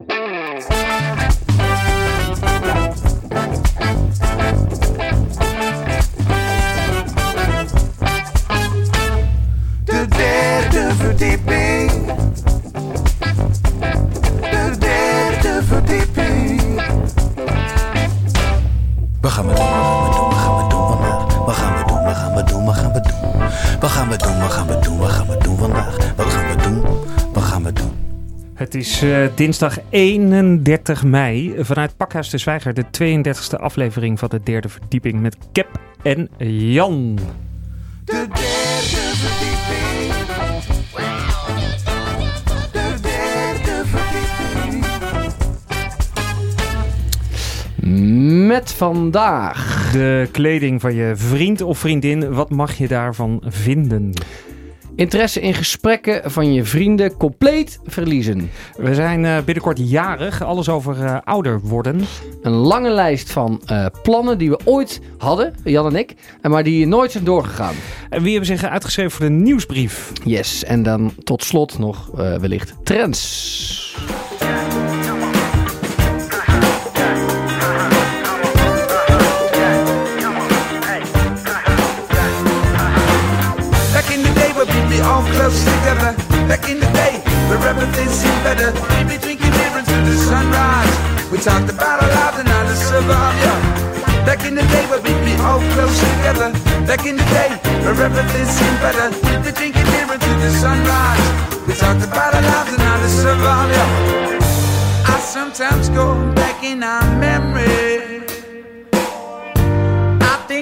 De is eh, dinsdag 31 mei. Vanuit Pakhuis de Zwijger, de 32e aflevering van de derde verdieping met Cap en Jan. De derde verdieping. De derde verdieping. Met vandaag. De kleding van je vriend of vriendin, wat mag je daarvan vinden? Interesse in gesprekken van je vrienden compleet verliezen. We zijn eh, binnenkort jarig, alles over eh, ouder worden. Een lange lijst van eh, plannen die we ooit hadden, Jan en ik, maar die nooit zijn doorgegaan. En wie hebben zich uitgeschreven voor de nieuwsbrief? Yes, en dan tot slot nog wellicht trends. Close together. Back in the day, where everything seemed better. We'd be drinking beer until the sunrise. We talked about our lives and how to survive, yeah. Back in the day, where we'd be all close together. Back in the day, where everything seemed better. We'd be drinking beer until the sunrise. We talked about our lives and how to survive, yeah. I sometimes go back in our memory.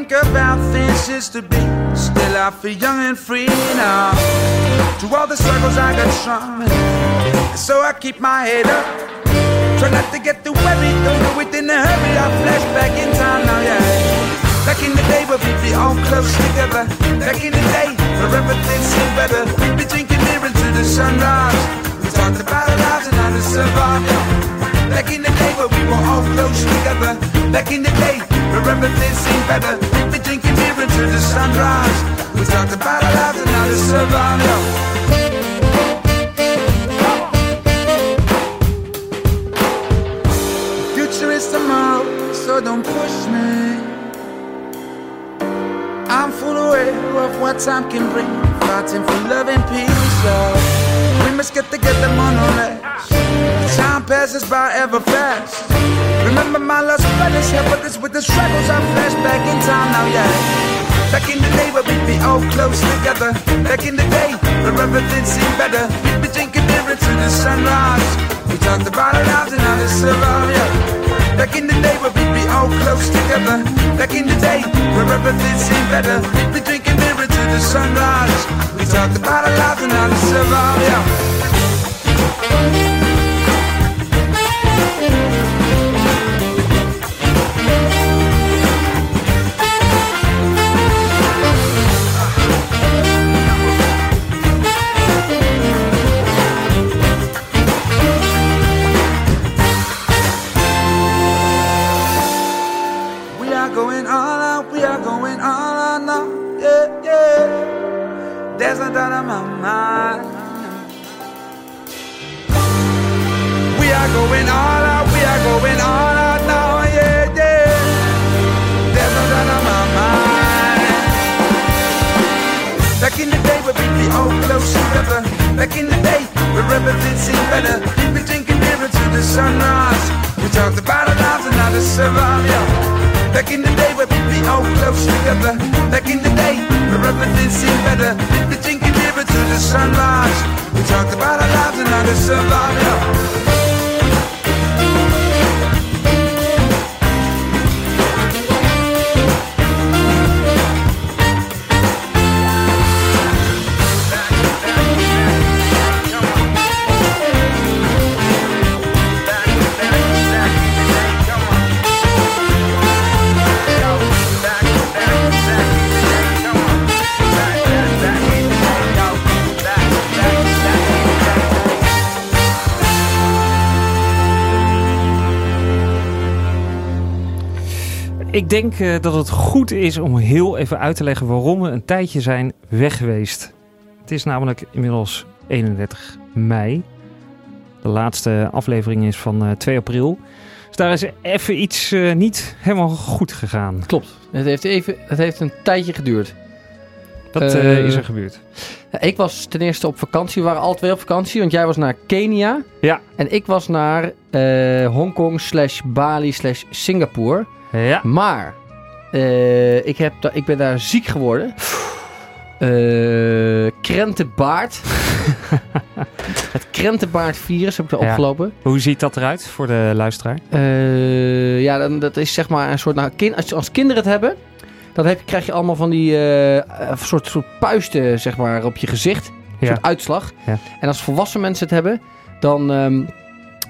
Think about things used to be. Still, I feel young and free now. To all the struggles, I got strong. So I keep my head up. Try not to get too worried. Don't do it in a hurry. I flash back in time now, yeah. Back in the day, where we'd be all close together. Back in the day, where everything seemed better. We'd be drinking beer until the sunrise. We talked about our lives and how to survive. Back in the day where we were all close together. Back in the day where everything seemed better. We'd be drinking beer until the sunrise. We talked about our lives and how to survive. Yeah. Future is tomorrow, so don't push me. I'm full aware of what time can bring. Fighting for love and peace, yeah. We must get together less. Time passes by ever fast. Remember my lost brothers here, but this with the struggles. I flash back in time now, yeah. Back in the day where we'd be all close together. Back in the day where everything seemed better. We'd be drinking beer until the sunrise. We talked about our lives and how to survive, yeah. Back in the day where we'd be all close together. Back in the day where everything seemed better. We'd be drinking beer until the sunrise. We talked about our lives and how to survive, yeah. Ik denk eh, dat het goed is om heel even uit te leggen waarom we een tijdje zijn weg geweest. Het is namelijk inmiddels 31 mei. De laatste aflevering is van eh, 2 april. Dus daar is even iets eh, niet helemaal goed gegaan. Klopt. Het heeft, even, het heeft een tijdje geduurd. Dat Eh, eh, is er gebeurd. Ik was ten eerste op vakantie. We waren alle twee op vakantie. Want jij was naar Kenia. Ja. En ik was naar eh, Hongkong slash Bali slash Singapore. Ja. Maar eh, ik, heb ik ben daar ziek geworden. Eh krentenbaard. het krentenbaardvirus heb ik er Ja. opgelopen. Hoe ziet dat eruit voor de luisteraar? Eh, ja, dan, dat is zeg maar een soort... Nou, kin- als, als kinderen het hebben, dan heb, je- krijg je allemaal van die eh, soort, soort puisten zeg maar, op je gezicht. Een Ja. soort uitslag. Ja. En als volwassen mensen het hebben, dan ehm,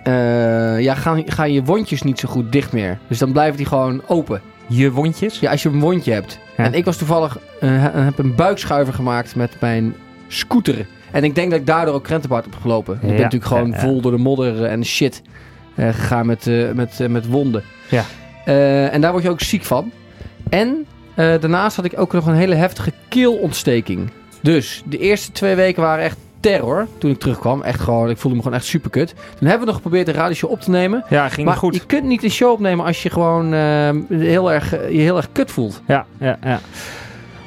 eh, ja, gaan, gaan je wondjes niet zo goed dicht meer. Dus dan blijven die gewoon open. Je wondjes? Ja, als je een wondje hebt. Ja. En ik was toevallig, eh, he- heb een buikschuiver gemaakt met mijn scooter. En ik denk dat ik daardoor ook krentenbaard heb gelopen. Ik ben Ja, natuurlijk gewoon ja, vol door de modder en shit eh, gegaan met, eh, met, eh, met wonden. Ja. Eh, en daar word je ook ziek van. En eh, daarnaast had ik ook nog een hele heftige keelontsteking. Dus de eerste twee weken waren echt terror toen ik terugkwam. Echt gewoon, ik voelde me gewoon echt super kut. Toen hebben we nog geprobeerd een radioshow op te nemen. Ja, ging maar goed. je kunt niet een show opnemen als je gewoon eh, heel erg, je heel erg kut voelt. Ja, ja, ja.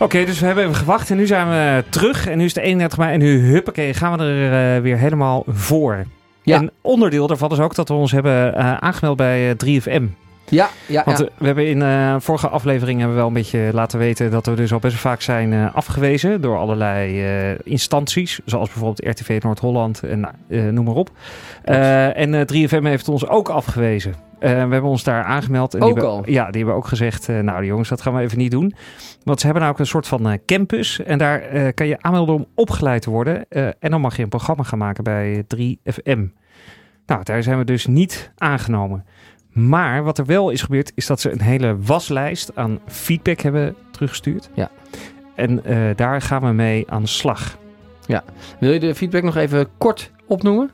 Oké, dus we hebben even gewacht en nu zijn we terug. En nu is het 31 mei en nu, huppakee, gaan we er eh, weer helemaal voor. Ja. En onderdeel daarvan is ook dat we ons hebben eh, aangemeld bij eh, 3FM. Ja, ja, Want ja. eh, we hebben in eh vorige aflevering hebben we wel een beetje laten weten dat we dus al best vaak zijn eh, afgewezen door allerlei instanties. Zoals bijvoorbeeld RTV Noord-Holland en nou, noem maar op. En eh, 3FM heeft ons ook afgewezen. We hebben ons daar aangemeld. En die Ook hebben, al? Ja, die hebben ook gezegd, nou jongens, dat gaan we even niet doen. Want ze hebben nou ook een soort van campus. En daar kan je aanmelden om opgeleid te worden. En dan mag je een programma gaan maken bij 3FM. Nou, daar zijn we dus niet aangenomen. Maar wat er wel is gebeurd, is dat ze een hele waslijst aan feedback hebben teruggestuurd. Ja. En eh, daar gaan we mee aan de slag. Wil je de feedback nog even kort opnoemen?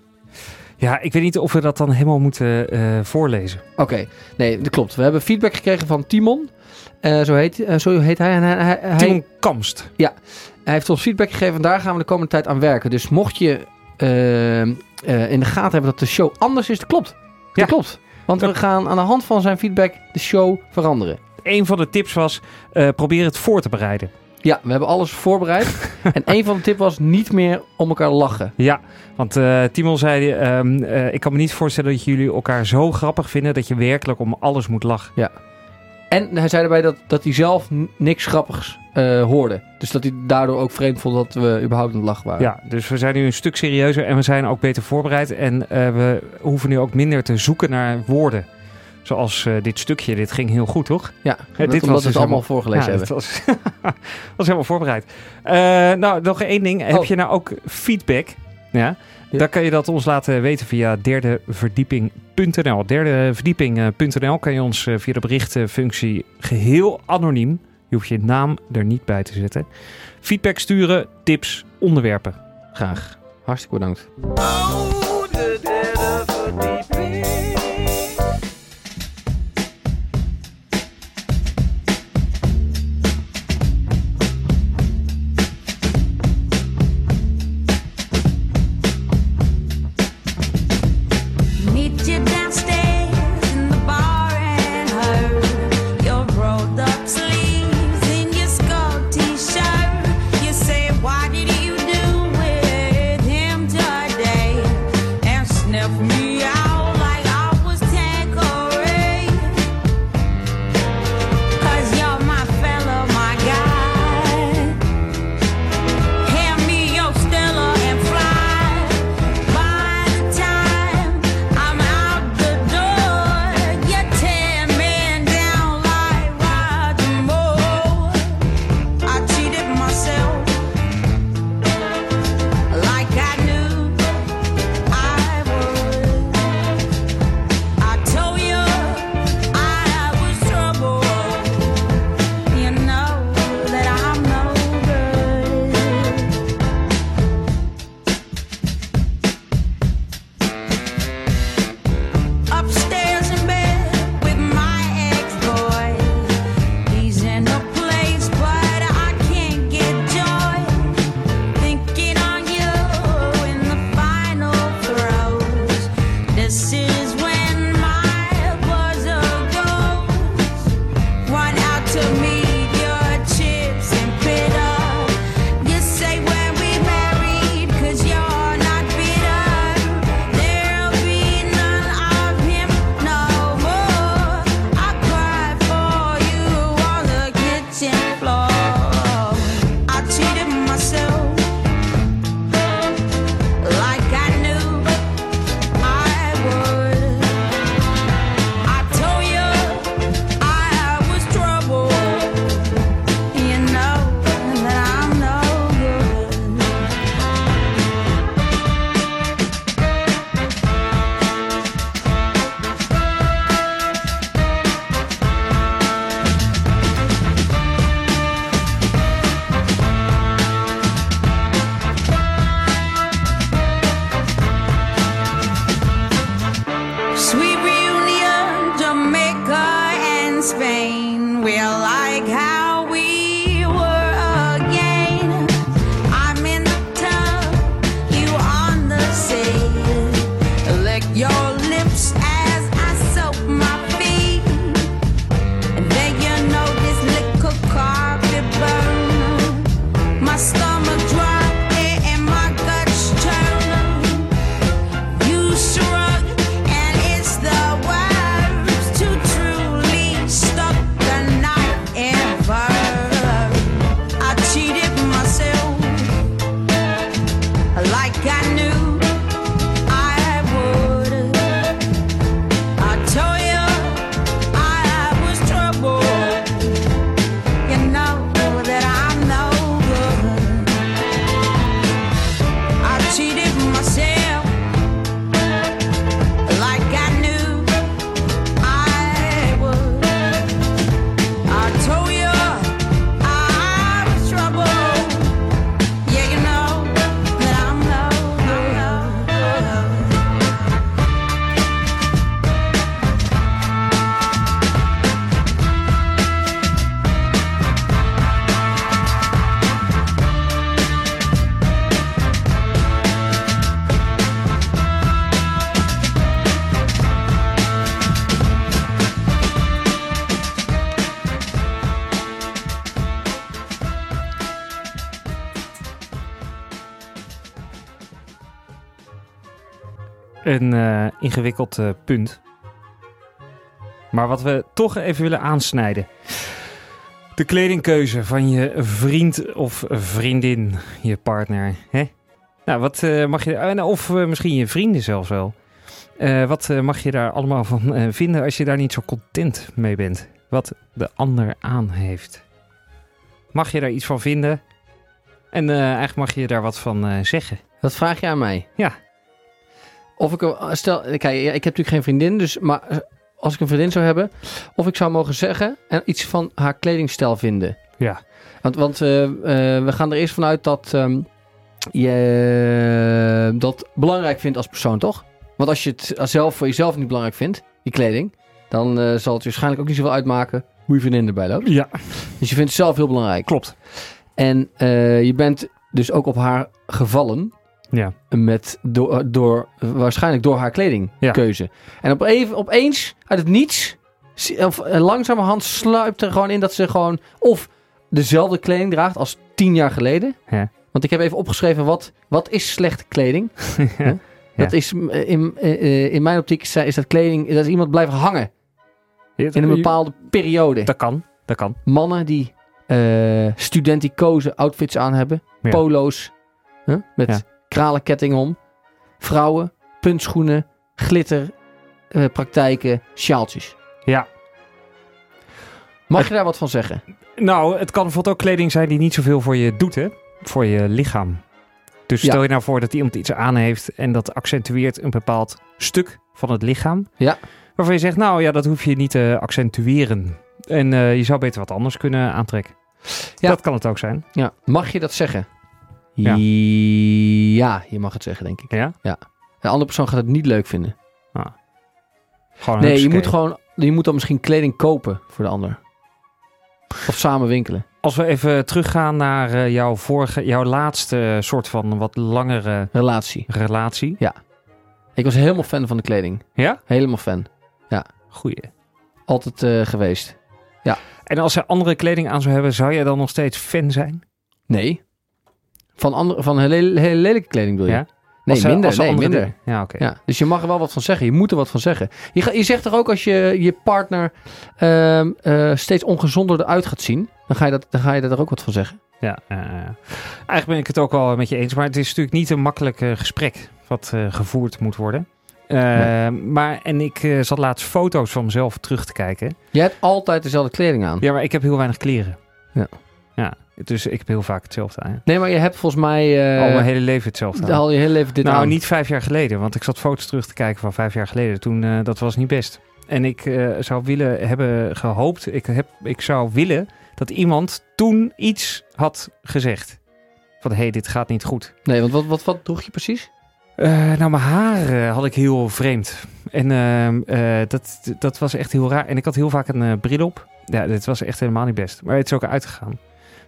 Ja, ik weet niet of we dat dan helemaal moeten eh, voorlezen. Oké, nee, dat klopt. We hebben feedback gekregen van Timon. Eh, zo, heet, eh, zo heet hij. Hij, Timon Kamst. hij heeft ons feedback gegeven en daar gaan we de komende tijd aan werken. Dus mocht je in de gaten hebben dat de show anders is, dat klopt. Dat Ja. klopt. Want we Dat- gaan aan de hand van zijn feedback de show veranderen. Een van de tips was, eh, probeer het voor te bereiden. Ja, we hebben alles voorbereid. en een van de tips was niet meer om elkaar lachen. Ja, want eh Timon zei, ehm, eh, ik kan me niet voorstellen dat jullie elkaar zo grappig vinden dat je werkelijk om alles moet lachen. En hij zei erbij dat, dat hij zelf niks grappigs eh, hoorde. Dus dat hij daardoor ook vreemd vond dat we überhaupt aan het lachen waren. Ja, dus we zijn nu een stuk serieuzer en we zijn ook beter voorbereid. En eh, we hoeven nu ook minder te zoeken naar woorden. Zoals eh, dit stukje, dit ging heel goed, toch? Ja, dit was omdat we dus het allemaal voorgelezen ja, hebben. dat was, was helemaal voorbereid. Nou, nog één ding. Heb Oh. je nou ook feedback? Ja? Ja. Dan kan je dat ons laten weten via derdeverdieping.nl. Derdeverdieping.nl kan je ons via de berichtenfunctie geheel anoniem. Je hoeft je naam er niet bij te zetten. Feedback sturen, tips, onderwerpen. Graag. Hartstikke bedankt. Meet Een eh, ingewikkeld eh, punt. Maar wat we toch even willen aansnijden. De kledingkeuze van je vriend of vriendin, je partner. Hè? Nou, wat eh, mag je... nou, of misschien je vrienden zelfs wel. Wat mag je daar allemaal van vinden als je daar niet zo content mee bent? Wat de ander aan heeft. Mag je daar iets van vinden? En eigenlijk mag je daar wat van zeggen. Dat vraag je aan mij. Ja. Of ik, er- stel, kijk, ik heb natuurlijk geen vriendin, dus, maar eh, als ik een vriendin zou hebben, of ik zou mogen zeggen en iets van haar kledingstijl vinden. Ja. Want, want eh, eh, we gaan er eerst vanuit dat ehm, je dat belangrijk vindt als persoon, toch? Want als je het zelf voor jezelf niet belangrijk vindt, je kleding, dan eh, zal het waarschijnlijk ook niet zoveel uitmaken hoe je vriendin erbij loopt. Ja, Dus je vindt het zelf heel belangrijk. klopt. En eh, je bent dus ook op haar gevallen Ja. met door, door waarschijnlijk door haar kledingkeuze. En op even, opeens uit het niets of eh, langzamerhand sluipt er gewoon in dat ze gewoon of dezelfde kleding draagt als tien jaar geleden. Ja. Want ik heb even opgeschreven wat, wat is slechte kleding. Ja. Dat is eh, in, eh, eh, in mijn optiek is dat kleding dat is iemand blijven hangen in een bepaalde periode. Dat kan, dat kan. Mannen die eh studenticoze outfits aan hebben, polo's met Ja. Kralenketting om, vrouwen, puntschoenen, glitter, eh, praktijken, sjaaltjes. Ja. Mag je daar wat van zeggen? Nou, het kan bijvoorbeeld ook kleding zijn die niet zoveel voor je doet, hè? Voor je lichaam. Dus Ja. stel je nou voor dat iemand iets aan heeft en dat accentueert een bepaald stuk van het lichaam. Ja. Waarvan je zegt, nou ja, dat hoef je niet te accentueren. En eh, je zou beter wat anders kunnen aantrekken. Ja. Dat kan het ook zijn. Ja. Mag je dat zeggen? Ja. Ja, je mag het zeggen, denk ik. Ja? Een andere persoon gaat het niet leuk vinden. Gewoon Nee, je moet gewoon, je moet dan misschien kleding kopen voor de ander. Of samen winkelen. Als we even teruggaan naar eh, jouw vorige, jouw laatste soort van wat langere Relatie. relatie. Ik was helemaal fan van de kleding. Ja? Helemaal fan. Goeie. Altijd eh, geweest. En als er andere kleding aan zou hebben, zou jij dan nog steeds fan zijn? Nee. Van, andere, van hele, hele lelijke kleding wil je? Ja? Nee, Als er- minder. als er nee, minder. dingen- Ja, oké. Ja, dus je mag er wel wat van zeggen. Je moet er wat van zeggen. Je, ga- je zegt toch ook als je je partner ehm, eh, steeds ongezonder eruit gaat zien, dan ga, je dat, dan ga je er ook wat van zeggen. Ja, eigenlijk ben ik het ook wel met je eens. Maar het is natuurlijk niet een makkelijk eh, gesprek wat eh, gevoerd moet worden. Eh, Maar, en ik zat laatst foto's van mezelf terug te kijken. Je hebt altijd dezelfde kleding aan. Ja, maar ik heb heel weinig kleren. Ja. Ja, dus ik heb heel vaak hetzelfde aan. Nee, maar je hebt volgens mij eh, Al mijn hele leven hetzelfde aan. al je hele leven dit nou, aan. niet vijf jaar geleden. Want ik zat foto's terug te kijken van vijf jaar geleden. Toen, eh, dat was niet best. En ik eh, zou willen hebben gehoopt... Ik, heb, ik zou willen dat iemand toen iets had gezegd. Van, hé, hey, dit gaat niet goed. Nee, want wat, wat, wat droeg je precies? Nou, mijn haar had ik heel vreemd. En ehm, eh, dat, dat was echt heel raar. En ik had heel vaak een bril op. Ja, dit was echt helemaal niet best. Maar het is ook uitgegaan.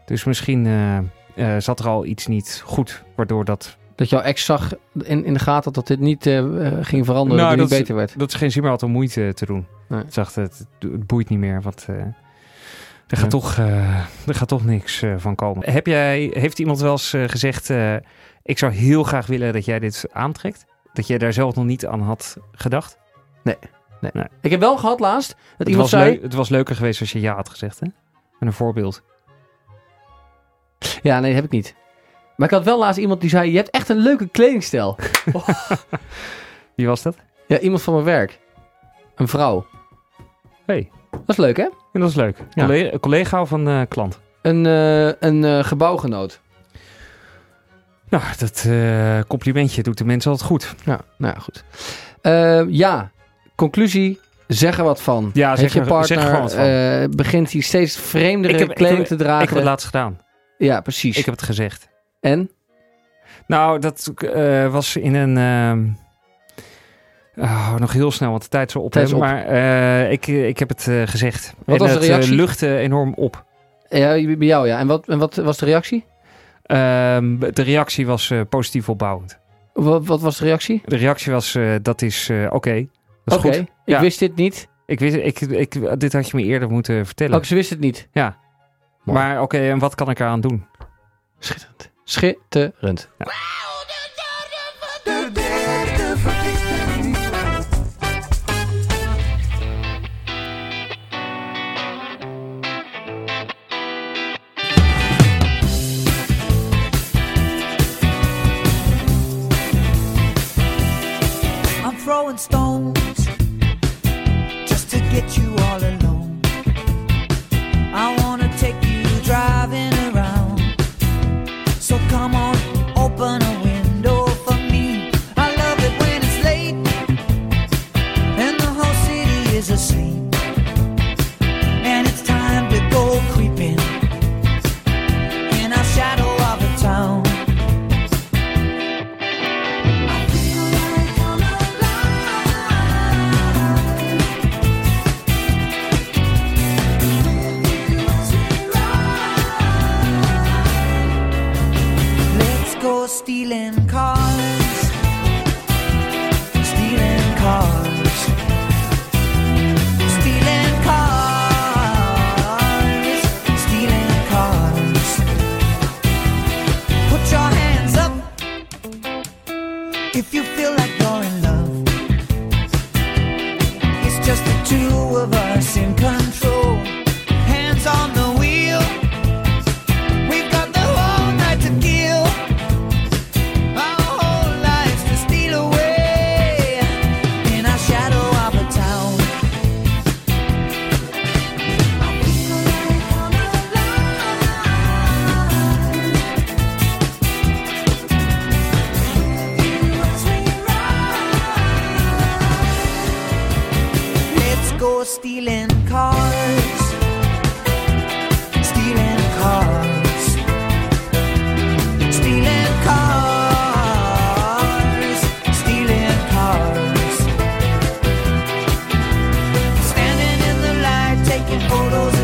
Dus misschien eh, eh, zat er al iets niet goed, waardoor dat... Dat jouw ex zag in, in de gaten dat dit niet eh, ging veranderen, Nou, dat het dat niet is- beter werd. Dat is geen zin meer had om moeite te doen. Nee. Zag het, het boeit niet meer, want er, gaat Ja. toch, er gaat toch niks van komen. Heb jij, heeft iemand wel eens gezegd, ik zou heel graag willen dat jij dit aantrekt? Dat jij daar zelf nog niet aan had gedacht? Ik heb wel gehad laatst dat Het iemand was, zei... het was leuker geweest als je ja had gezegd, hè? Met een voorbeeld. Ja, nee, dat heb ik niet. Maar ik had wel laatst iemand die zei, je hebt echt een leuke kledingstijl. Wie was dat? Ja, iemand van mijn werk. Een vrouw. Hey. Dat is leuk, hè? En dat is leuk. Ja. Collega, collega of een eh, klant? Een, eh, een eh, gebouwgenoot. Nou, dat complimentje doet de mensen altijd goed. Ja, nou ja, goed. Ja, conclusie. Zeg er wat van. Ja, Heeft zeg je er- partner zeg er gewoon wat van. begint hij steeds vreemdere heb- kleding heb- te dragen? Ik heb het laatst gedaan. Ja, precies. Ik heb het gezegd. En? Nou, dat eh, was in een... ehm, oh, nog heel snel, want de tijd is al op. Tijd is op. Maar eh, ik, ik heb het eh, gezegd. Wat en was de het eh, reactie? luchtte enorm op. Ja, bij jou, ja. En wat, en wat was de reactie? Ehm, de reactie was eh, positief opbouwend. Wat, wat was de reactie? De reactie was, eh, dat is eh, oké. Dat is Oké, goed. ik Ja. wist dit niet. Ik wist, ik, ik, dit had je me eerder moeten vertellen. Ook ze wist het niet. Mooi. Maar oké, en wat kan ik eraan doen? Schitterend. Schitterend. I'm come on, open a que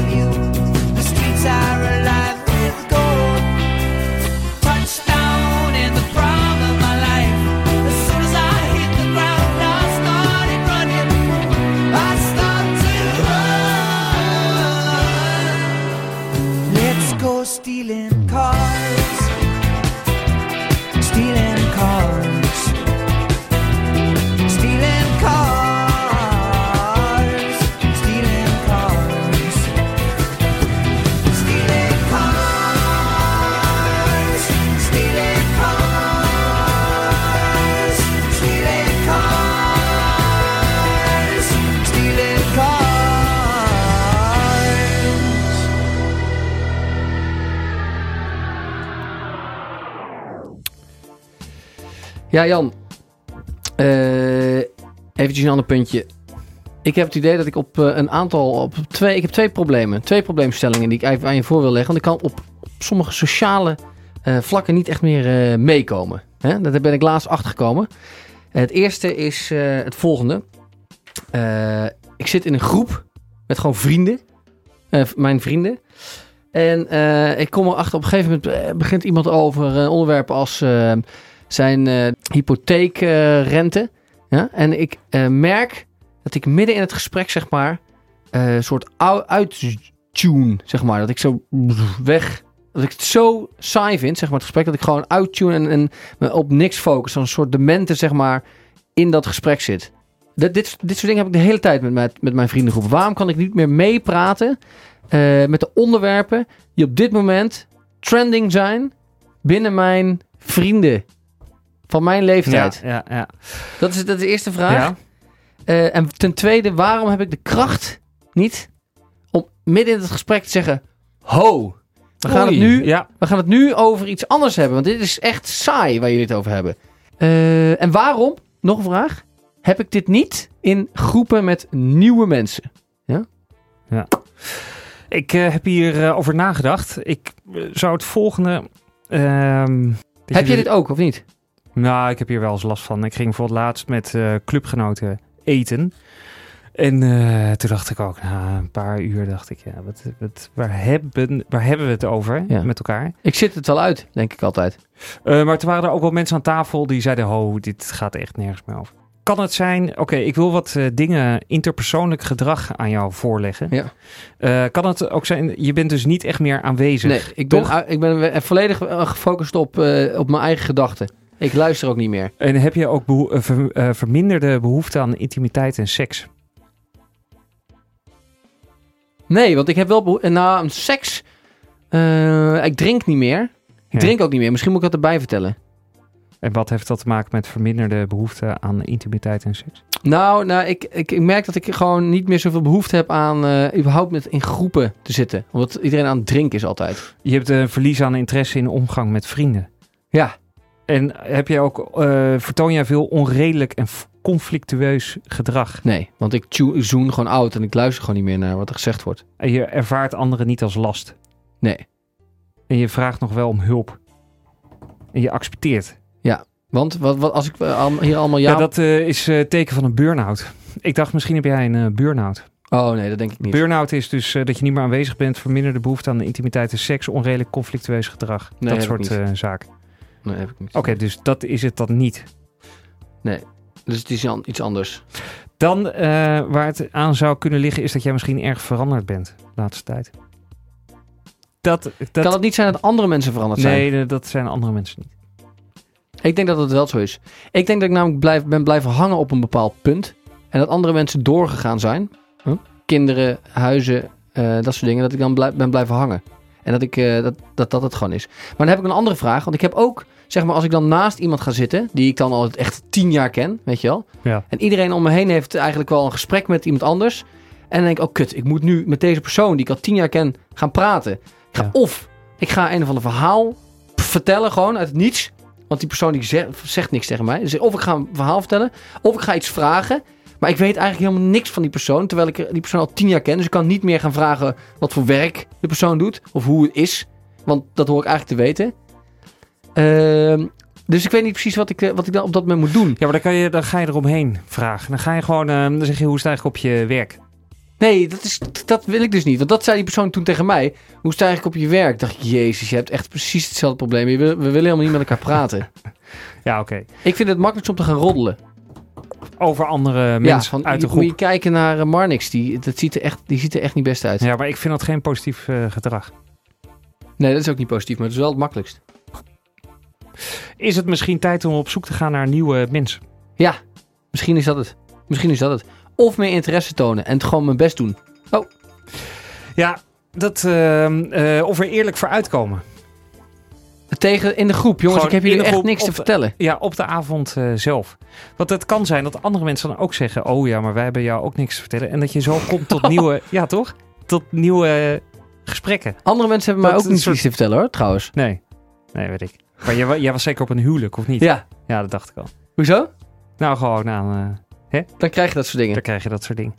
Ja, Jan. Eh eventjes een ander puntje. Ik heb het idee dat ik op eh, een aantal, op twee, ik heb twee problemen. Twee probleemstellingen die ik even aan je voor wil leggen. Want ik kan op, sommige sociale eh, vlakken niet echt meer meekomen. Hè? Daar ben ik laatst achter gekomen. het eerste is het volgende. Ik zit in een groep met gewoon vrienden. Mijn vrienden. En ik kom erachter, op een gegeven moment begint iemand over een onderwerp als zijn eh hypotheekrente. ja? En ik eh, merk dat ik midden in het gesprek, zeg maar, eh, een soort uittune, zeg maar. Dat ik zo weg, dat ik het zo saai vind, zeg maar, het gesprek, dat ik gewoon uittune en, en op niks focus. Zo'n soort demente, zeg maar, in dat gesprek zit. Dit, dit, dit soort dingen heb ik de hele tijd met mijn, met mijn vriendengroep. Waarom kan ik niet meer meepraten eh, met de onderwerpen die op dit moment trending zijn binnen mijn vrienden van mijn leeftijd? Ja, ja, ja. Dat, is, dat is de eerste vraag. Ja. Eh, en ten tweede, waarom heb ik de kracht niet om midden in het gesprek te zeggen: Ho, we gaan, het nu, Ja, we gaan het nu over iets anders hebben. Want dit is echt saai waar jullie het over hebben. Eh, en waarom, nog een vraag, heb ik dit niet in groepen met nieuwe mensen? ik eh, heb hier over nagedacht. Ik zou het volgende... ehm, heb je dit ook of niet? Nou, ik heb hier wel eens last van. Ik ging bijvoorbeeld laatst met eh, clubgenoten eten. En eh, toen dacht ik ook, na een paar uur dacht ik, ja, wat, wat, waar, hebben, waar hebben we het over Ja. met elkaar? Ik zit het wel uit, denk ik altijd. Eh, maar toen waren er ook wel mensen aan tafel die zeiden, ho, dit gaat echt nergens meer over. Kan het zijn, oké, ik wil wat dingen, interpersoonlijk gedrag aan jou voorleggen. Ja. Kan het ook zijn, je bent dus niet echt meer aanwezig? Nee, ik ben, ik ben volledig gefocust op, op mijn eigen gedachten. Ik luister ook niet meer. En heb je ook beho- eh, ver- eh, verminderde behoefte aan intimiteit en seks? Nee, want ik heb wel... Na een seks... eh, ik drink niet meer. Ik Ja. drink ook niet meer. Misschien moet ik dat erbij vertellen. En wat heeft dat te maken met verminderde behoefte aan intimiteit en seks? Nou, nou ik, ik, ik merk dat ik gewoon niet meer zoveel behoefte heb aan... überhaupt met in groepen te zitten. Omdat iedereen aan het drinken is altijd. Je hebt een verlies aan interesse in omgang met vrienden. Ja. En heb je ook, eh, vertoon jij veel onredelijk en conflictueus gedrag? Nee, want ik zoen gewoon oud en ik luister gewoon niet meer naar wat er gezegd wordt. En je ervaart anderen niet als last. Nee. En je vraagt nog wel om hulp. En je accepteert. Want wat, wat, als ik eh, hier allemaal ja... Ja, dat eh, is teken van een burn-out. Ik dacht, misschien heb jij een burn-out. Oh nee, dat denk ik niet. Burn-out is dus dat je niet meer aanwezig bent, verminderde behoefte aan intimiteit en seks, onredelijk conflictueus gedrag. Nee, dat soort eh, zaken. Nee, heb ik niet. Oké, dus dat is het dan niet. Dus het is iets anders. Dan, eh, waar het aan zou kunnen liggen, is dat jij misschien erg veranderd bent de laatste tijd. Dat, dat, Kan het niet zijn dat andere mensen veranderd zijn? nee, dat zijn andere mensen niet. Ik denk dat het wel zo is. Ik denk dat ik namelijk blijf, ben blijven hangen op een bepaald punt. En dat andere mensen doorgegaan zijn. Huh? Kinderen, huizen, eh, dat soort dingen. Dat ik dan ben blijven hangen. En dat, ik, eh, dat, dat dat het gewoon is. Maar dan heb ik een andere vraag. Want ik heb ook, zeg maar, als ik dan naast iemand ga zitten. Die ik dan al echt tien jaar ken, weet je wel. Ja. En iedereen om me heen heeft eigenlijk wel een gesprek met iemand anders. En dan denk ik, oh kut, ik moet nu met deze persoon die ik al tien jaar ken gaan praten. Ik ga, Ja. Of ik ga een of ander verhaal vertellen gewoon uit het niets. Want die persoon die zegt, zegt niks tegen mij. Dus of ik ga een verhaal vertellen, of ik ga iets vragen. Maar ik weet eigenlijk helemaal niks van die persoon. Terwijl ik die persoon al tien jaar ken. Dus ik kan niet meer gaan vragen wat voor werk de persoon doet. Of hoe het is. Want dat hoor ik eigenlijk te weten. Ehm, dus ik weet niet precies wat ik, eh, wat ik dan op dat moment moet doen. Ja, maar dan, kan je, dan ga je eromheen vragen. Dan ga je gewoon, eh, dan zeg je, hoe het eigenlijk op je werk? Nee, dat, is, dat wil ik dus niet. Want dat zei die persoon toen tegen mij. Hoe sta je eigenlijk op je werk? Ik dacht, jezus, je hebt echt precies hetzelfde probleem. Je wil- we willen helemaal niet met elkaar praten. Ja, oké. ik vind het makkelijkst om te gaan roddelen. Over andere ja, mensen van, uit de je- moet je groep. kijken naar eh, Marnix. Die, dat ziet er echt, die ziet er echt niet best uit. Ja, maar ik vind dat geen positief gedrag. Nee, dat is ook niet positief, maar het is wel het makkelijkst. Is het misschien tijd om op zoek te gaan naar nieuwe mensen? Ja, misschien is dat het. Misschien is dat het. Of meer interesse tonen en het gewoon mijn best doen. Ja, dat, ehm, eh, of er eerlijk voor uitkomen. Tegen in de groep. Jongens, Gewoon ik heb jullie echt niks te de- vertellen. Ja, op de avond eh, zelf. Want het kan zijn dat andere mensen dan ook zeggen... oh ja, maar wij hebben jou ook niks te vertellen. En dat je zo komt tot nieuwe... Ja, toch? Tot nieuwe eh, gesprekken. Andere mensen hebben mij ook een niet soort- iets te vertellen hoor, trouwens. Nee, nee, weet ik. Maar jij, wa- jij was zeker op een huwelijk, of niet? Ja. Ja, dat dacht ik al. Hoezo? Nou, gewoon aan... eh, Dan krijg je dat soort dingen. dan krijg je dat soort dingen.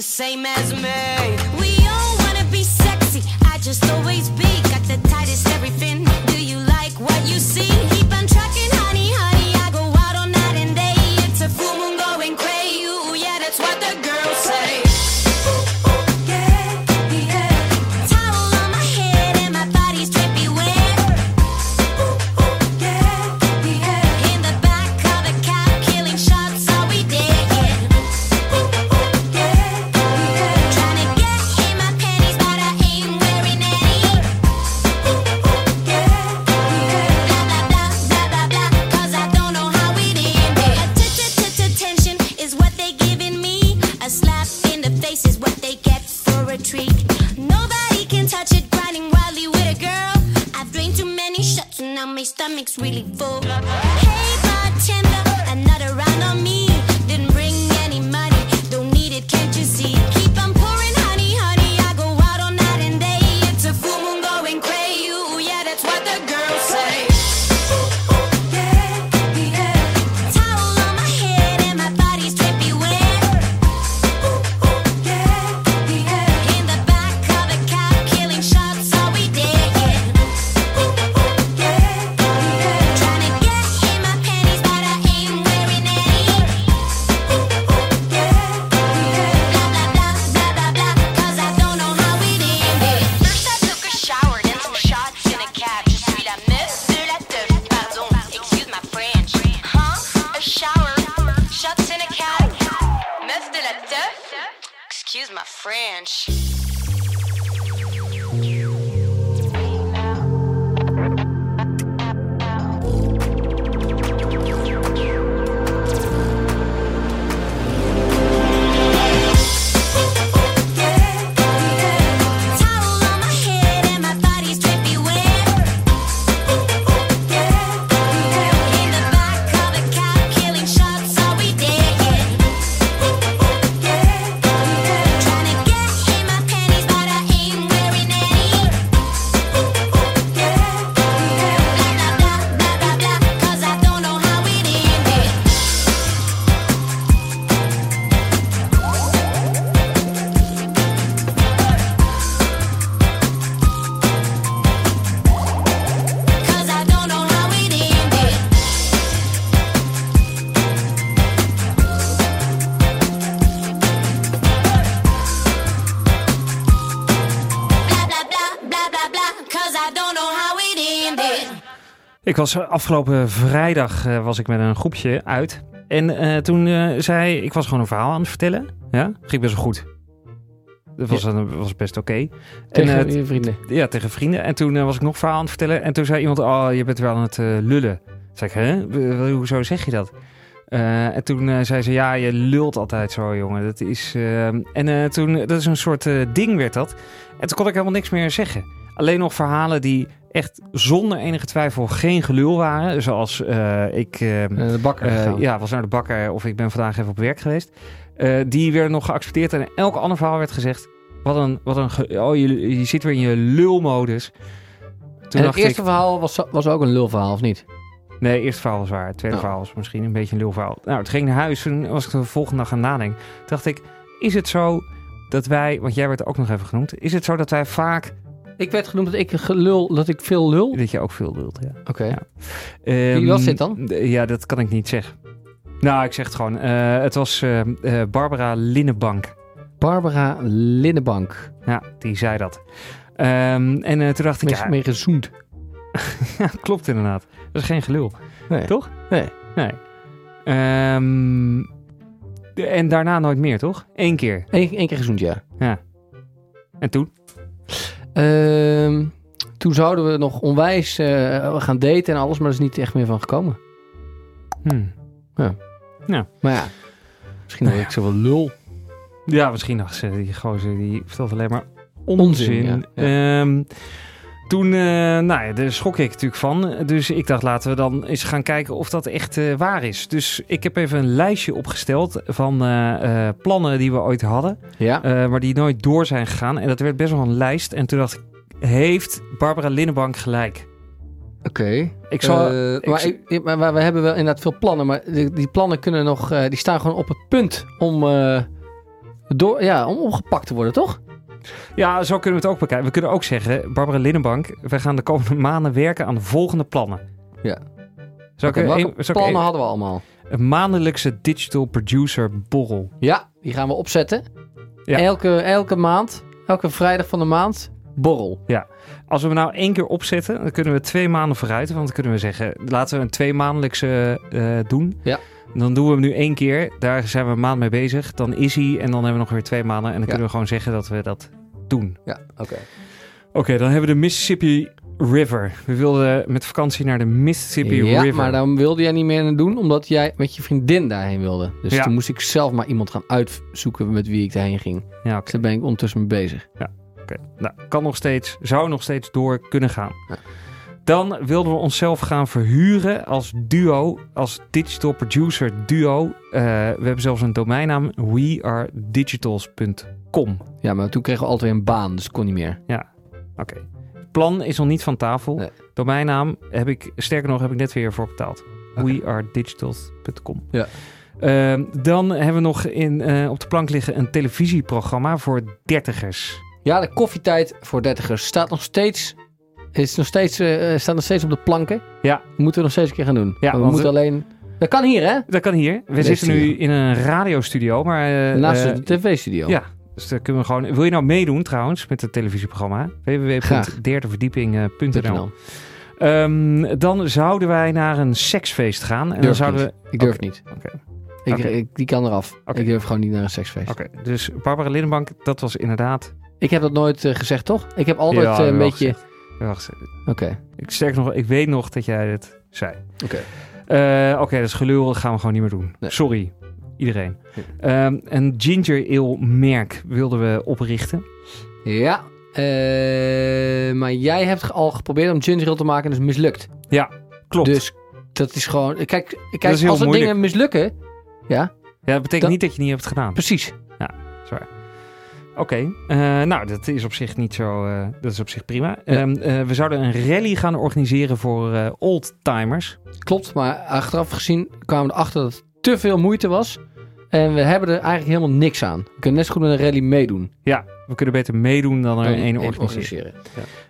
the same as me. We excuse my French. Was afgelopen vrijdag eh, was ik met een groepje uit. En eh, toen eh, zei ik was gewoon een verhaal aan het vertellen. Ja, ging best wel goed. Dat was, een- was best oké. En, Tegen eh, je vrienden. ja, tegen vrienden. En toen was ik nog verhaal aan het vertellen. En toen zei iemand, oh, je bent wel aan het lullen. Toen zei ik, hè? Hoezo zeg je dat? En toen zei ze, ja, je lult altijd zo, jongen. Dat is, en toen, dat is een soort ding werd dat. En toen kon ik helemaal niks meer zeggen. Alleen nog verhalen die echt zonder enige twijfel geen gelul waren. Zoals eh, ik... eh, de bakker eh, ja, was naar de bakker of ik ben vandaag even op werk geweest. Die werden nog geaccepteerd en elk ander verhaal werd gezegd... Wat een, wat een oh, je, je zit weer in je lulmodus. Toen en het eerste ik, verhaal was, was ook een lulverhaal, of niet? nee, het eerste verhaal was waar. Het tweede Oh. verhaal was misschien een beetje een lulverhaal. Nou, toen ging naar huis. Toen was ik de volgende dag gaan nadenken. Toen dacht ik, is het zo dat wij... Want jij werd ook nog even genoemd. Is het zo dat wij vaak... Ik werd genoemd dat ik gelul, dat ik veel lul. Dat je ook veel lult, ja. Oké. Ja. Wie was dit dan? Ja, dat kan ik niet zeggen. Nou, ik zeg het gewoon. Eh, het was eh, eh, Barbara Linnenbank. Barbara Linnenbank. Ja, die zei dat. Ehm, en eh, toen dacht ik, ja, mee gezoend. ja, klopt inderdaad. Dat is geen gelul. Nee. Toch? Nee. Nee. Ehm, de- en daarna nooit meer, toch? Eén keer. Eén één keer gezoend, ja. En toen? Ehm, toen zouden we nog onwijs eh, gaan daten en alles, maar er is niet echt meer van gekomen. Hmm. Maar ja, misschien dat ik zo wel lul. Ja, misschien nog ze die gozer die vertelt alleen maar Onzin, onzin. ja. Ehm, toen, eh, nou ja, daar schrok ik natuurlijk van. Dus ik dacht, laten we dan eens gaan kijken of dat echt eh, waar is. Dus ik heb even een lijstje opgesteld van eh, plannen die we ooit hadden. Ja. maar die nooit door zijn gegaan. En dat werd best wel een lijst. En toen dacht ik, heeft Barbara Linnenbank gelijk? Oké. Ik zal... Ik maar, ik- we hebben wel inderdaad veel plannen, maar die, die plannen kunnen nog, die staan gewoon op het punt om, Door, ja, om opgepakt te worden, toch? Ja, zo kunnen we het ook bekijken. We kunnen ook zeggen, Barbara Linnenbank, we gaan de komende maanden werken aan de volgende plannen. Ja. Zou Oké, ik, welke een, zou plannen hadden we allemaal? een maandelijkse digital producer borrel. Ja, die gaan we opzetten. Ja. Elke, elke maand, elke vrijdag van de maand, borrel. Als we hem nou één keer opzetten, dan kunnen we twee maanden vooruit. Want dan kunnen we zeggen, laten we een twee maandelijkse eh, doen. Ja. Dan doen we hem nu één keer. Daar zijn we een maand mee bezig. Dan is hij en dan hebben we nog weer twee maanden. En dan Ja. kunnen we gewoon zeggen dat we dat doen. Ja, oké. Oké, dan hebben we de Mississippi River. We wilden met vakantie naar de Mississippi Ja, River. maar dan wilde jij niet meer doen, omdat jij met je vriendin daarheen wilde. Dus Ja. toen moest ik zelf maar iemand gaan uitzoeken met wie ik daarheen ging. Ja, oké. Dus daar ben ik ondertussen mee bezig. Oké, nou, kan nog steeds, zou nog steeds door kunnen gaan. Ja. Dan wilden we onszelf gaan verhuren als duo, als digital producer duo. Eh, we hebben zelfs een domeinnaam, wearedigitals.com. Ja, maar toen kregen we altijd weer een baan, dus kon niet meer. Oké. Het plan is nog niet van tafel. Nee. Domeinnaam heb ik, sterker nog, heb ik net weer voor betaald. Oké. wearedigitals.com. Ja. Ehm, dan hebben we nog in, eh, op de plank liggen een televisieprogramma voor dertigers. Ja, de koffietijd voor dertigers staat nog steeds, is nog steeds, eh, staat nog steeds op de planken. Ja. Moeten we nog steeds een keer gaan doen. Ja, we moeten alleen... Dat kan hier, hè? Dat kan hier. We zitten nu in een radiostudio, maar... eh, Naast eh, de tv-studio. ja, dus daar kunnen we gewoon... Wil je nou meedoen trouwens met het televisieprogramma? www.derdeverdieping.nl .nl. Ehm, Dan zouden wij naar een seksfeest gaan. En dan zouden niet. we... Ik durf niet. Oké. Ik, die kan eraf. Ik durf gewoon niet naar een seksfeest. Oké, dus Barbara Linnenbank, dat was inderdaad... Ik heb dat nooit eh, gezegd, toch? Ik heb altijd Ja, eh, een beetje... gezegd. Oké. Ik, sterk nog, ik weet nog dat jij het zei. Oké. Eh, Oké, dat is gelul. Dat gaan we gewoon niet meer doen. Nee. Sorry, iedereen. Ehm, een ginger ale merk wilden we oprichten. Ja. maar jij hebt al geprobeerd om ginger ale te maken en dat is mislukt. Klopt. Dus dat is gewoon... Kijk, kijk is heel als er dingen mislukken... Ja, ja, dat betekent niet dat je het niet hebt gedaan. precies. Oké, eh, nou dat is op zich niet zo, eh, dat is op zich prima. Ja. Ehm, eh, we zouden een rally gaan organiseren voor oldtimers. Klopt, maar achteraf gezien kwamen we erachter dat het te veel moeite was. En we hebben er eigenlijk helemaal niks aan. We kunnen net zo goed met een rally meedoen. Ja, we kunnen beter meedoen dan er een één organiseren.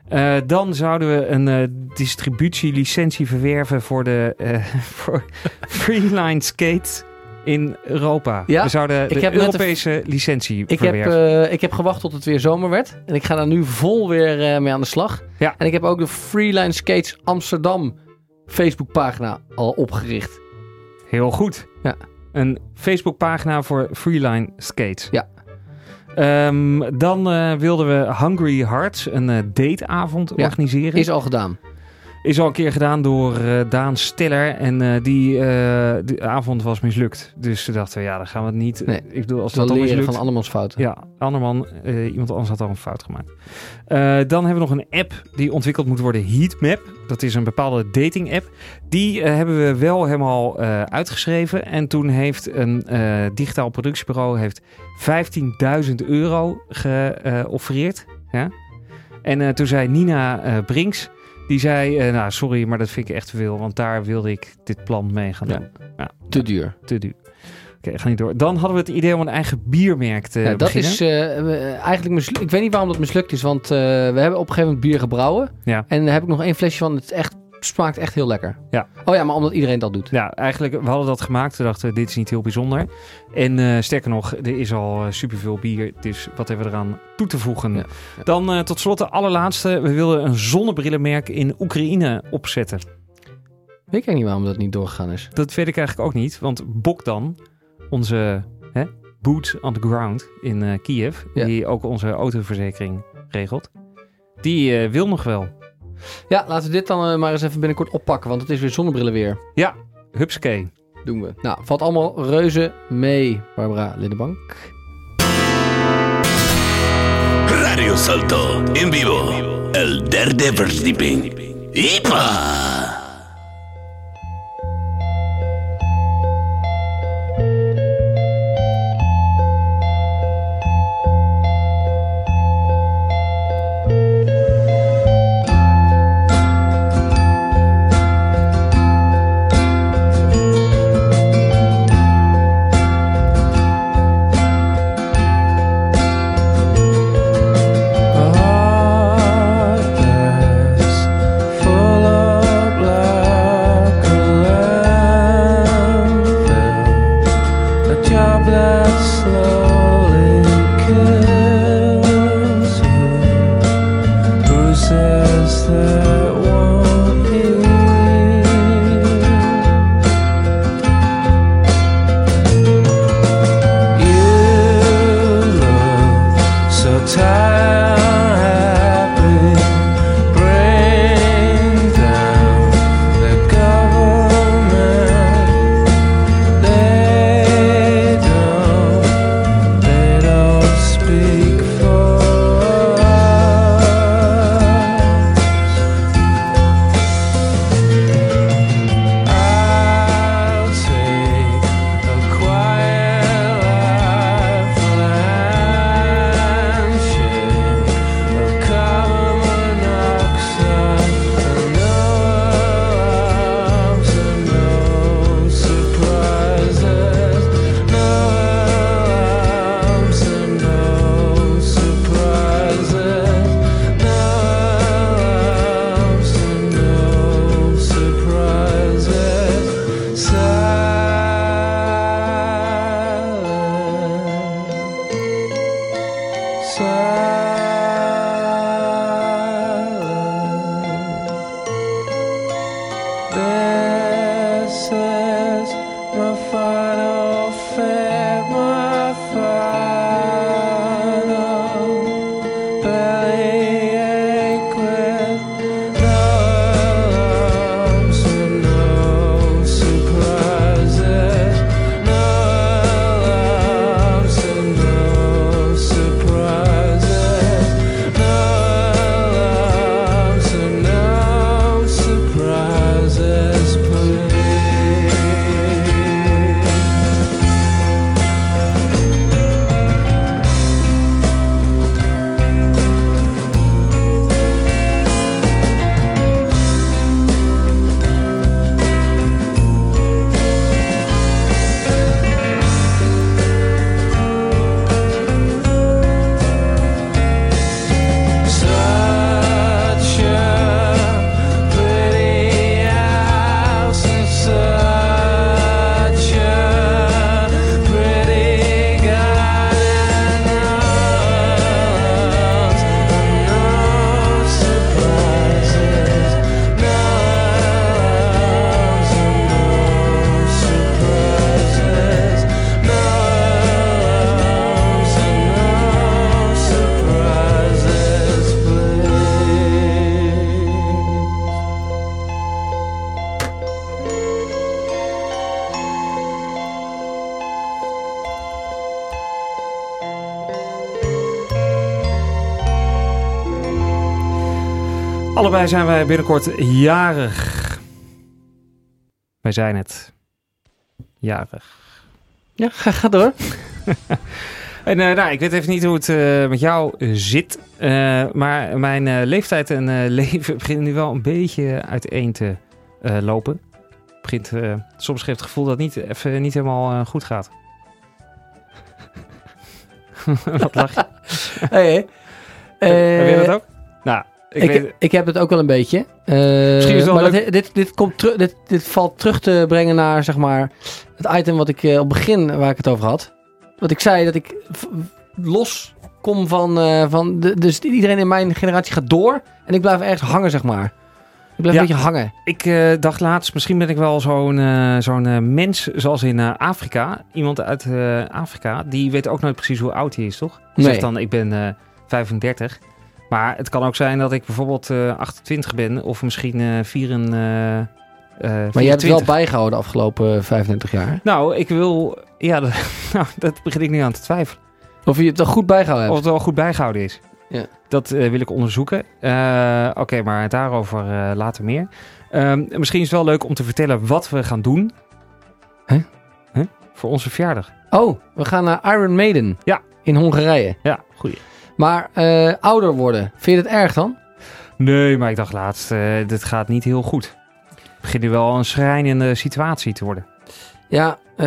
Eh, dan zouden we een eh, distributielicentie verwerven voor de voor Freeline Skate in Europa. Ja, we zouden ik de heb Europese licentie Ik heb, eh, ik heb gewacht tot het weer zomer werd. En ik ga daar nu vol weer eh, mee aan de slag. Ja. En ik heb ook de Freeline Skates Amsterdam Facebookpagina al opgericht. Heel goed. Ja. Een Facebookpagina voor Freeline Skates. Ja. Ehm, dan eh, wilden we Hungry Hearts, een dateavond Ja, organiseren. Is al gedaan. Is al een keer gedaan door eh, Daan Stiller. En eh, die, eh, die avond was mislukt. Dus toen dachten ja, dan gaan we het niet. Nee. Ik bedoel, als Dat dan mislukt... van andermans fouten. Ja, anderman, iemand anders had al een fout gemaakt. Dan hebben we nog een app die ontwikkeld moet worden, Heatmap. Dat is een bepaalde dating app. Die hebben we wel helemaal uitgeschreven. En toen heeft een digitaal productiebureau heeft 15.000 euro geoffreerd. ja? En toen zei Nina Brinks, die zei, eh, nou sorry, maar dat vind ik echt te veel. Want daar wilde ik dit plan mee gaan Ja. doen. Te duur. Te duur. Oké, ga niet door. Dan hadden we het idee om een eigen biermerk te Ja, dat beginnen. is eh, we- eigenlijk mislukt. Ik weet niet waarom dat mislukt is, want eh, we hebben op een gegeven moment bier gebrouwen. Ja. En daar heb ik nog één flesje van. Het echt, smaakt echt heel lekker. Ja. Oh ja, maar omdat iedereen dat doet. Ja, eigenlijk, we hadden dat gemaakt. We dachten, dit is niet heel bijzonder. En eh, sterker nog, er is al eh, superveel bier. Dus wat hebben we eraan toe te voegen? Ja, ja. Dan eh, tot slot de allerlaatste. We wilden een zonnebrillenmerk in Oekraïne opzetten. Weet ik niet waarom dat niet doorgegaan is. Dat weet ik eigenlijk ook niet. Want Bogdan, onze hè, boots on the ground in Kiev... Ja. die ook onze autoverzekering regelt... die wil nog wel. Ja, laten we dit dan eh, maar eens even binnenkort oppakken, want het is weer zonnebrillen weer. Hupskee. Doen we. Nou, valt allemaal reuze mee, Barbara Lindenbank. Radio Salto en vivo. El derde verdieping. ¡Ipa! Allebei zijn wij binnenkort jarig. Wij zijn het. Jarig. Ja, ga, ga door. En eh, nou, ik weet even niet hoe het eh, met jou eh, zit. maar mijn leeftijd en leven beginnen nu wel een beetje uiteen te lopen. Begint, soms geeft het gevoel dat het niet, even niet helemaal goed gaat. Wat lach je? Hey, hey. Heb je dat ook? Nou, ik, Ik, weet, ik, heb het ook wel een beetje. Eh, Misschien is maar dat, dit, dit, komt dit, dit valt terug te brengen naar zeg maar, het item wat ik eh, op het begin waar ik het over had. Wat ik zei, dat ik los kom van, eh, van de, dus iedereen in mijn generatie gaat door en ik blijf ergens hangen, zeg maar. Ik blijf Ja. een beetje hangen. Ik dacht laatst, misschien ben ik wel zo'n zo'n mens zoals in Afrika. Iemand uit Afrika, die weet ook nooit precies hoe oud hij is, toch? Die Nee. zegt dan, ik ben eh 35. Maar het kan ook zijn dat ik bijvoorbeeld eh 28 ben of misschien eh 4 en, eh, eh, Maar je hebt het 24. wel bijgehouden de afgelopen 35 jaar. Nou, ik wil... Ja, dat, nou, dat begin ik nu aan te twijfelen. Of je het er goed bijgehouden Of hebt. het wel goed bijgehouden is. Ja. Dat eh, wil ik onderzoeken. Eh, Oké, maar daarover eh, later meer. Ehm, misschien is het wel leuk om te vertellen wat we gaan doen. Voor onze verjaardag. Oh, we gaan naar Iron Maiden. Ja. In Hongarije. Ja, goeie. Maar eh, ouder worden, vind je het erg dan? Nee, maar ik dacht laatst, eh, dit gaat niet heel goed. Het begint nu wel een schrijnende situatie te worden. Ja, eh,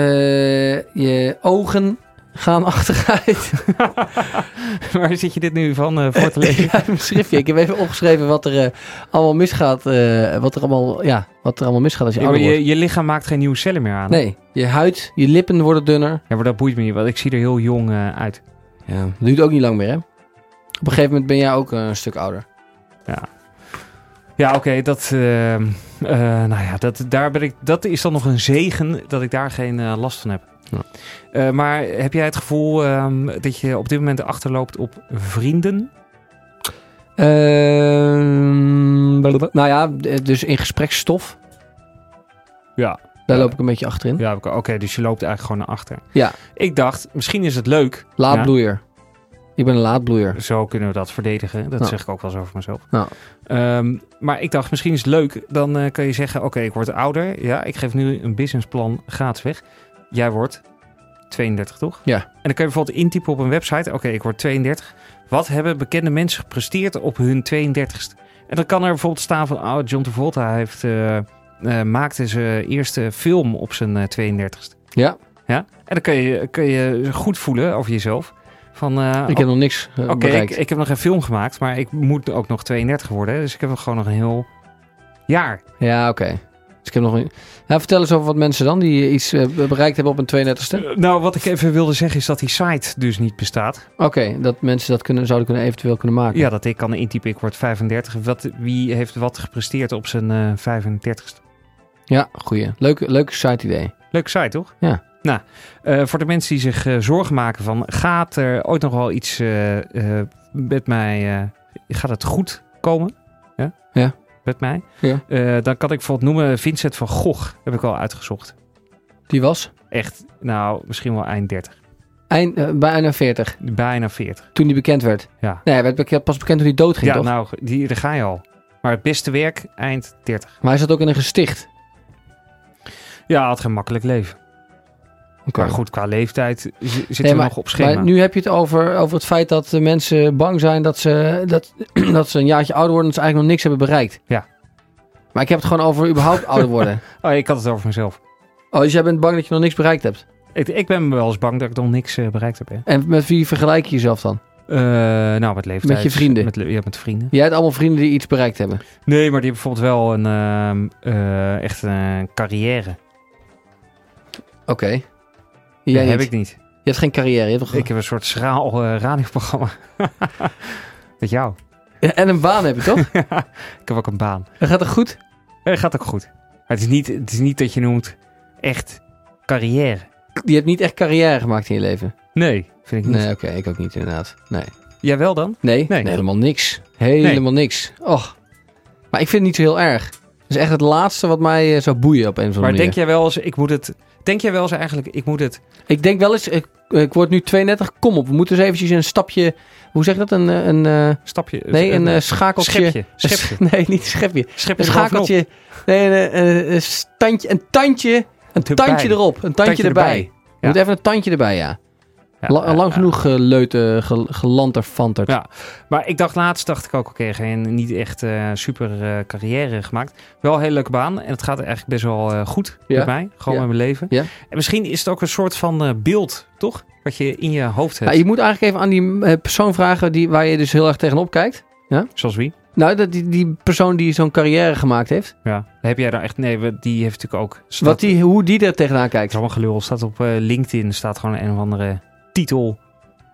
je ogen gaan achteruit. Waar zit je dit nu van voor te lezen? ja, schriftje. Ik heb even opgeschreven wat er allemaal misgaat. wat, er allemaal, ja, wat er allemaal misgaat als je Ja, ouder je, wordt. je lichaam maakt geen nieuwe cellen meer aan. Nee, je huid, je lippen worden dunner. Ja, maar dat boeit me niet, want ik zie er heel jong uit. Ja, dat duurt ook niet lang meer, hè? Op een gegeven moment ben jij ook een stuk ouder. Ja, oké, dat, eh, eh, nou ja, dat, daar ben ik, dat is dan nog een zegen dat ik daar geen eh, last van heb. Ja. Eh, maar heb jij het gevoel ehm, dat je op dit moment achterloopt op vrienden? Ehm, nou ja, dus in gespreksstof. Ja. Daar Ja. loop ik een beetje achterin. Ja, oké, oké, dus je loopt eigenlijk gewoon naar achter. Ja. Ik dacht, misschien is het leuk. Laadbloeier. Ik ben een laadbloeier. Zo kunnen we dat verdedigen. Dat zeg ik ook wel eens over mezelf. Ehm, maar ik dacht, misschien is het leuk. Dan eh, kan je zeggen, oké, ik word ouder. Ja, ik geef nu een businessplan gratis weg. Jij wordt 32, toch? Ja. En dan kan je bijvoorbeeld intypen op een website. Oké, ik word 32. Wat hebben bekende mensen gepresteerd op hun 32ste? En dan kan er bijvoorbeeld staan van... Oh, John Travolta heeft, eh, eh, maakte zijn eerste film op zijn eh, 32ste. Ja, Ja? En dan kun je, kun je goed voelen over jezelf. Van, eh, ik heb nog niks eh, Oké, ik, heb nog geen film gemaakt, maar ik moet ook nog 32 worden. Dus ik heb nog gewoon nog een heel jaar. Ja, oké. Dus ik heb nog een... Vertel eens over wat mensen dan die iets eh, bereikt hebben op een 32e. Eh, nou, wat ik even wilde zeggen is dat die site dus niet bestaat. Oké, dat mensen dat kunnen, zouden kunnen eventueel kunnen maken. Ja, dat ik kan intypen, ik word 35. Wat, wie heeft wat gepresteerd op zijn eh 35ste? Ja, goeie. Leuk, leuk site idee. Leuke site, toch? Ja. Nou, eh, voor de mensen die zich eh, zorgen maken van... gaat er ooit nog wel iets eh, met mij... gaat het goed komen? Ja? Ja. Met mij? Ja. Dan kan ik bijvoorbeeld noemen Vincent van Gogh. Heb ik al uitgezocht. Die was Echt, nou, misschien wel eind 30. eind, bijna 40, Bijna 40. toen die bekend werd. Ja. Nee, hij werd pas bekend toen hij dood ging, Ja, toch? nou, die, daar ga je al. Maar het beste werk, eind 30. Maar hij zat ook in een gesticht. Ja, hij had geen makkelijk leven. Oké. Maar goed, qua leeftijd z- zitten Nee, we nog op schema. Maar nu heb je het over, over het feit dat de mensen bang zijn dat ze, dat, dat ze een jaartje ouder worden en dat ze eigenlijk nog niks hebben bereikt. Ja. Maar ik heb het gewoon over überhaupt ouder worden. Oh, ik had het over mezelf. Oh, dus jij bent bang dat je nog niks bereikt hebt. Ik, ik ben wel eens bang dat ik nog niks eh, bereikt heb. Hè. En met wie vergelijk je jezelf dan? Eh, nou, met leeftijd. Met je vrienden? Met, ja, met vrienden. Jij hebt allemaal vrienden die iets bereikt hebben. Nee, maar die hebben bijvoorbeeld wel een ehm, eh, echt een carrière. Oké. Jij heb niet. ik niet. Je hebt geen carrière. Je hebt. Ik heb een soort schraal eh, radioprogramma. met jou. Ja, En een baan heb je toch? ik heb ook een baan. Dat gaat toch goed? Dat gaat ook goed. Maar het is niet, het is niet dat je noemt echt carrière. Je hebt niet echt carrière gemaakt in je leven. Nee, vind ik niet. Nee, oké. ik ook niet inderdaad. Nee. Jij wel dan? Nee, Nee. helemaal niks. Helemaal niks. Och. Maar ik vind het niet zo heel erg. Is echt het laatste wat mij eh, zou boeien op een of andere Maar manier. denk jij wel eens, ik moet het... Denk jij wel eens eigenlijk, ik moet het... Ik denk wel eens, ik, ik word nu 32, kom op. We moeten eens eventjes een stapje, hoe zeg je dat? Een, eh, een, eh, Stapje... nee, een eh, schakeltje. Schepje. Een Schepje. sch- Nee, niet een schepje. Schepje Een schakeltje. Nee, een, een, een standje, een tandje. Een Erbij. tandje erop. Een tandje, Tandje erbij. erbij. Je moet even een tandje erbij, ja. Ja, La- ja, lang ja. genoeg geleuten, gel- gelanterfanterd. Ja. Maar ik dacht laatst, dacht ik ook, oké, geen niet echt eh, super eh, carrière gemaakt. Wel een hele leuke baan. En het gaat eigenlijk best wel eh, goed Ja. met mij. Gewoon Ja. met mijn leven. Ja. En misschien is het ook een soort van eh, beeld, toch? Wat je in je hoofd hebt. Ja, je moet eigenlijk even aan die eh, persoon vragen die, waar je dus heel erg tegenop kijkt. Zoals wie? Nou, dat, die, die persoon die zo'n carrière gemaakt heeft. Ja. Heb jij daar echt... Nee, die heeft natuurlijk ook... Staat, Wat die, hoe die er tegenaan Het kijkt. is allemaal gelul. Staat op eh, LinkedIn. Staat gewoon een of andere titel.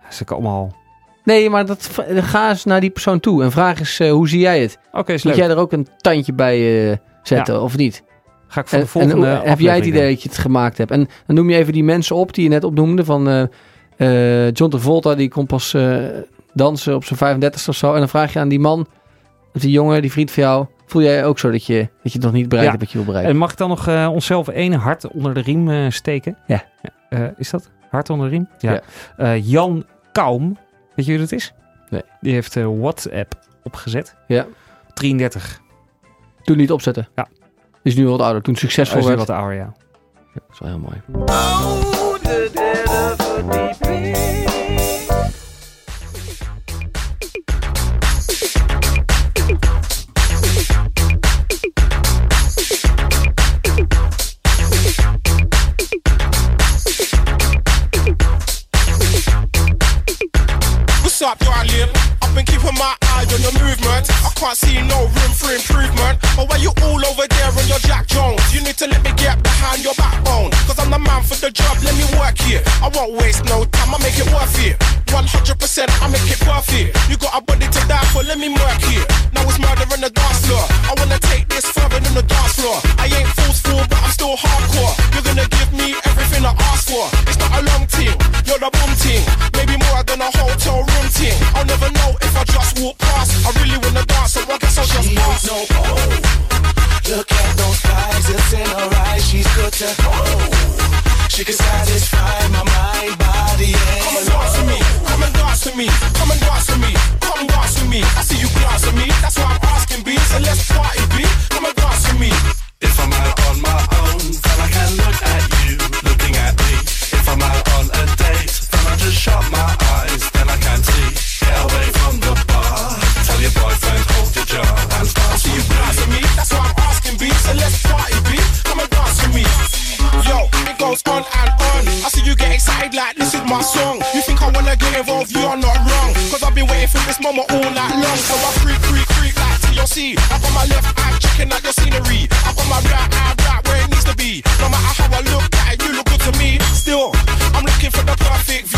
Dat is ook allemaal... Nee, maar dat, ga eens naar die persoon toe en vraag eens eh, hoe zie jij het? Oké, is Moet leuk. jij er ook een tandje bij eh, zetten of niet? Ga ik voor de volgende en heb jij het idee dat je het gemaakt hebt? En dan noem je even die mensen op die je net opnoemde. Van eh, John Travolta, die komt pas dansen op zijn 35 of zo. En dan vraag je aan die man, of die jongen, die vriend van jou. Voel jij ook zo dat je, dat je het nog niet bereikt Ja. hebt wat je wil bereiken? En mag ik dan nog onszelf één hart onder de riem steken? Ja. Is dat? Hart onder de riem? Ja. Ja. Eh, Jan Kaum. Weet je wie dat is? Nee. Die heeft eh, WhatsApp opgezet. Ja. 33. Toen niet opzetten. Ja. Is nu wat ouder. Toen succesvol Hij is nu werd. wat ouder, ja. Dat is wel heel mooi. Can't see no room for improvement. But why you all over there on your Jack Jones? You need to let me get behind your backbone. Cause I'm the man for the job, let me work here. I won't waste no time, I make it worth it. 100% I make it worth it. You got a body to die for, let me work here. Now it's murder on the dance floor. I wanna take this further than the dance floor. I ain't forceful, but I'm still hardcore. You're gonna give me everything I ask for. It's not a long team, you're the boom team. Maybe more than a hotel room thing. I'll never know if I just walk past. I really No Look at those thighs, it's in her eyes. She's good to oh. She can satisfy my mind, body, Come and and dance with me, come and dance with me, come and dance with me, come dance with me. I see you glance at me, that's why I'm asking B. So let's party B, come and dance with me. If I'm out on my own, then I can look at you, looking at me. If I'm out on a date, then I just shut my eyes, you excited like this is my song. You think I wanna get involved? You're not wrong. Cause I've been waiting for this moment all night long. So I creep, creep, creep like TLC. I got my left eye checking out your scenery. I got my right eye right where it needs to be. No matter how I look at it, you look good to me. Still, I'm looking for the perfect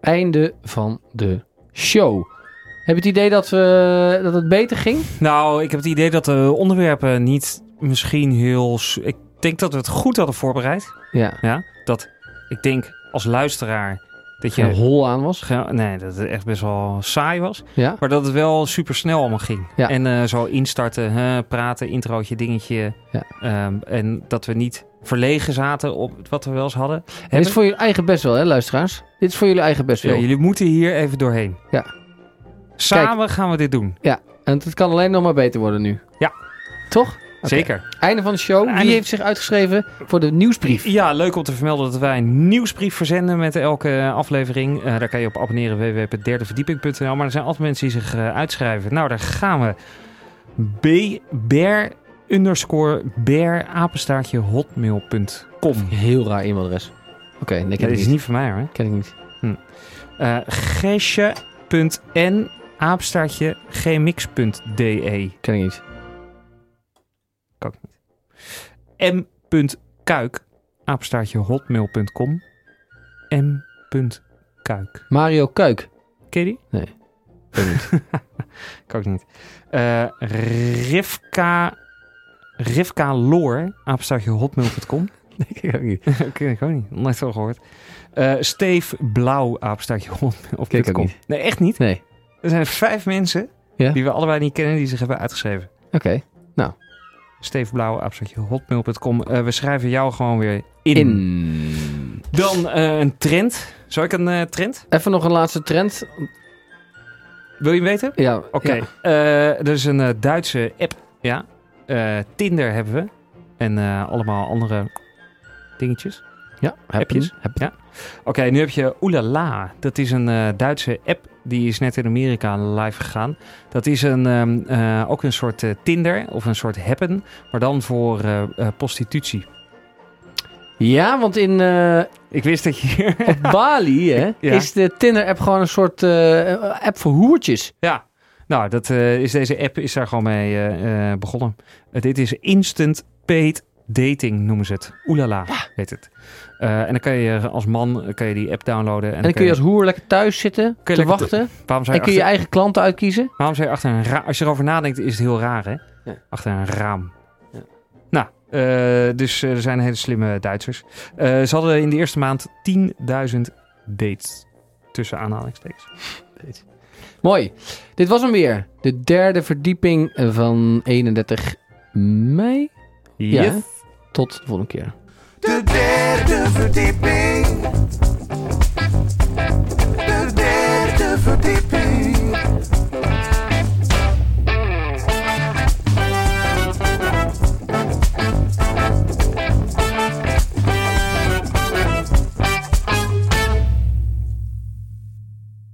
Einde van de show. Heb je het idee dat, we, dat het beter ging? Nou, ik heb het idee dat de onderwerpen niet misschien heel... Ik denk dat we het goed hadden voorbereid. Ja. Ja, dat ik denk als luisteraar dat je... Hol aan was? Nee, dat het echt best wel saai was. Ja. Maar dat het wel super snel allemaal ging. Ja. En eh, zo instarten, hè, praten, introotje, dingetje. Ja. Ehm, en dat we niet verlegen zaten op wat we wel eens hadden. Dit is voor jullie eigen best wel, hè, luisteraars? Dit is voor jullie eigen best Ja, wel. jullie moeten hier even doorheen. Ja. Samen gaan we dit doen. En het kan alleen nog maar beter worden nu. Ja. Toch? Zeker. Einde van de show. Einde- Wie heeft zich uitgeschreven voor de nieuwsbrief? Ja, leuk om te vermelden dat wij een nieuwsbrief verzenden met elke aflevering. Eh, daar kan je op abonneren www.derdeverdieping.nl. Maar er zijn altijd mensen die zich eh, uitschrijven. Nou, daar gaan we. B bear underscore bear apenstaartje hotmail.com. Heel raar e-mailadres. Oké, nee, ken Dat ik is niet. niet van mij hoor. Ken ik niet. Eh gesje.n apenstaartje gmix.de. Ken ik niet. m.kuik apenstaartje hotmail.com m.kuik. Mario Kuik. Ken je die? Nee. Ken ik niet. Ik ook niet. Eh Rivka, Rivka Loor, hotmail.com. Nee, ken ik ook niet. Ken ik ook niet. Nooit zo gehoord. Eh Steef Blauw, hotmail.com. Nee, echt niet. Nee. Er zijn vijf mensen Ja? die we allebei niet kennen die zich hebben uitgeschreven. Oké. Steef Blauw, hotmail.com. Eh, we schrijven jou gewoon weer in. In. Dan eh, een trend. Zal ik een trend? Even nog een laatste trend. Wil je hem weten? Ja. Oké. ja. Eh, er is een Duitse app. Ja. Eh, Tinder hebben we. En eh, allemaal andere dingetjes. Ja, Appjes? je. Heb Ja. Oké, nu heb je Oelala. Dat is een eh, Duitse app. Die is net in Amerika live gegaan. Dat is een, ehm, eh, ook een soort Tinder of een soort Happen. Maar dan voor prostitutie. Ja, want in, Ik wist dat je hier... op Bali hè, Ja. is de Tinder-app gewoon een soort app voor hoertjes. Ja, nou, dat, eh, is deze app is daar gewoon mee eh, eh, begonnen. Dit is Instant Paid Dating, noemen ze het. Oelala, heet het. En dan kan je als man kan je die app downloaden. En, En dan kun je als hoer lekker thuis zitten, Kun te je lekker wachten. waarom zou En kun je je eigen klanten uitkiezen. waarom zou je achter een raam... Als je erover nadenkt, is het heel raar, hè? Ja. Achter een raam. Ja. Nou, dus er zijn hele slimme Duitsers. Ze hadden in de eerste maand 10.000 dates. Tussen aanhalingstekens. Mooi. Dit was hem weer. De derde verdieping van 31 mei. Ja. Yes. Tot de volgende keer. De derde verdieping.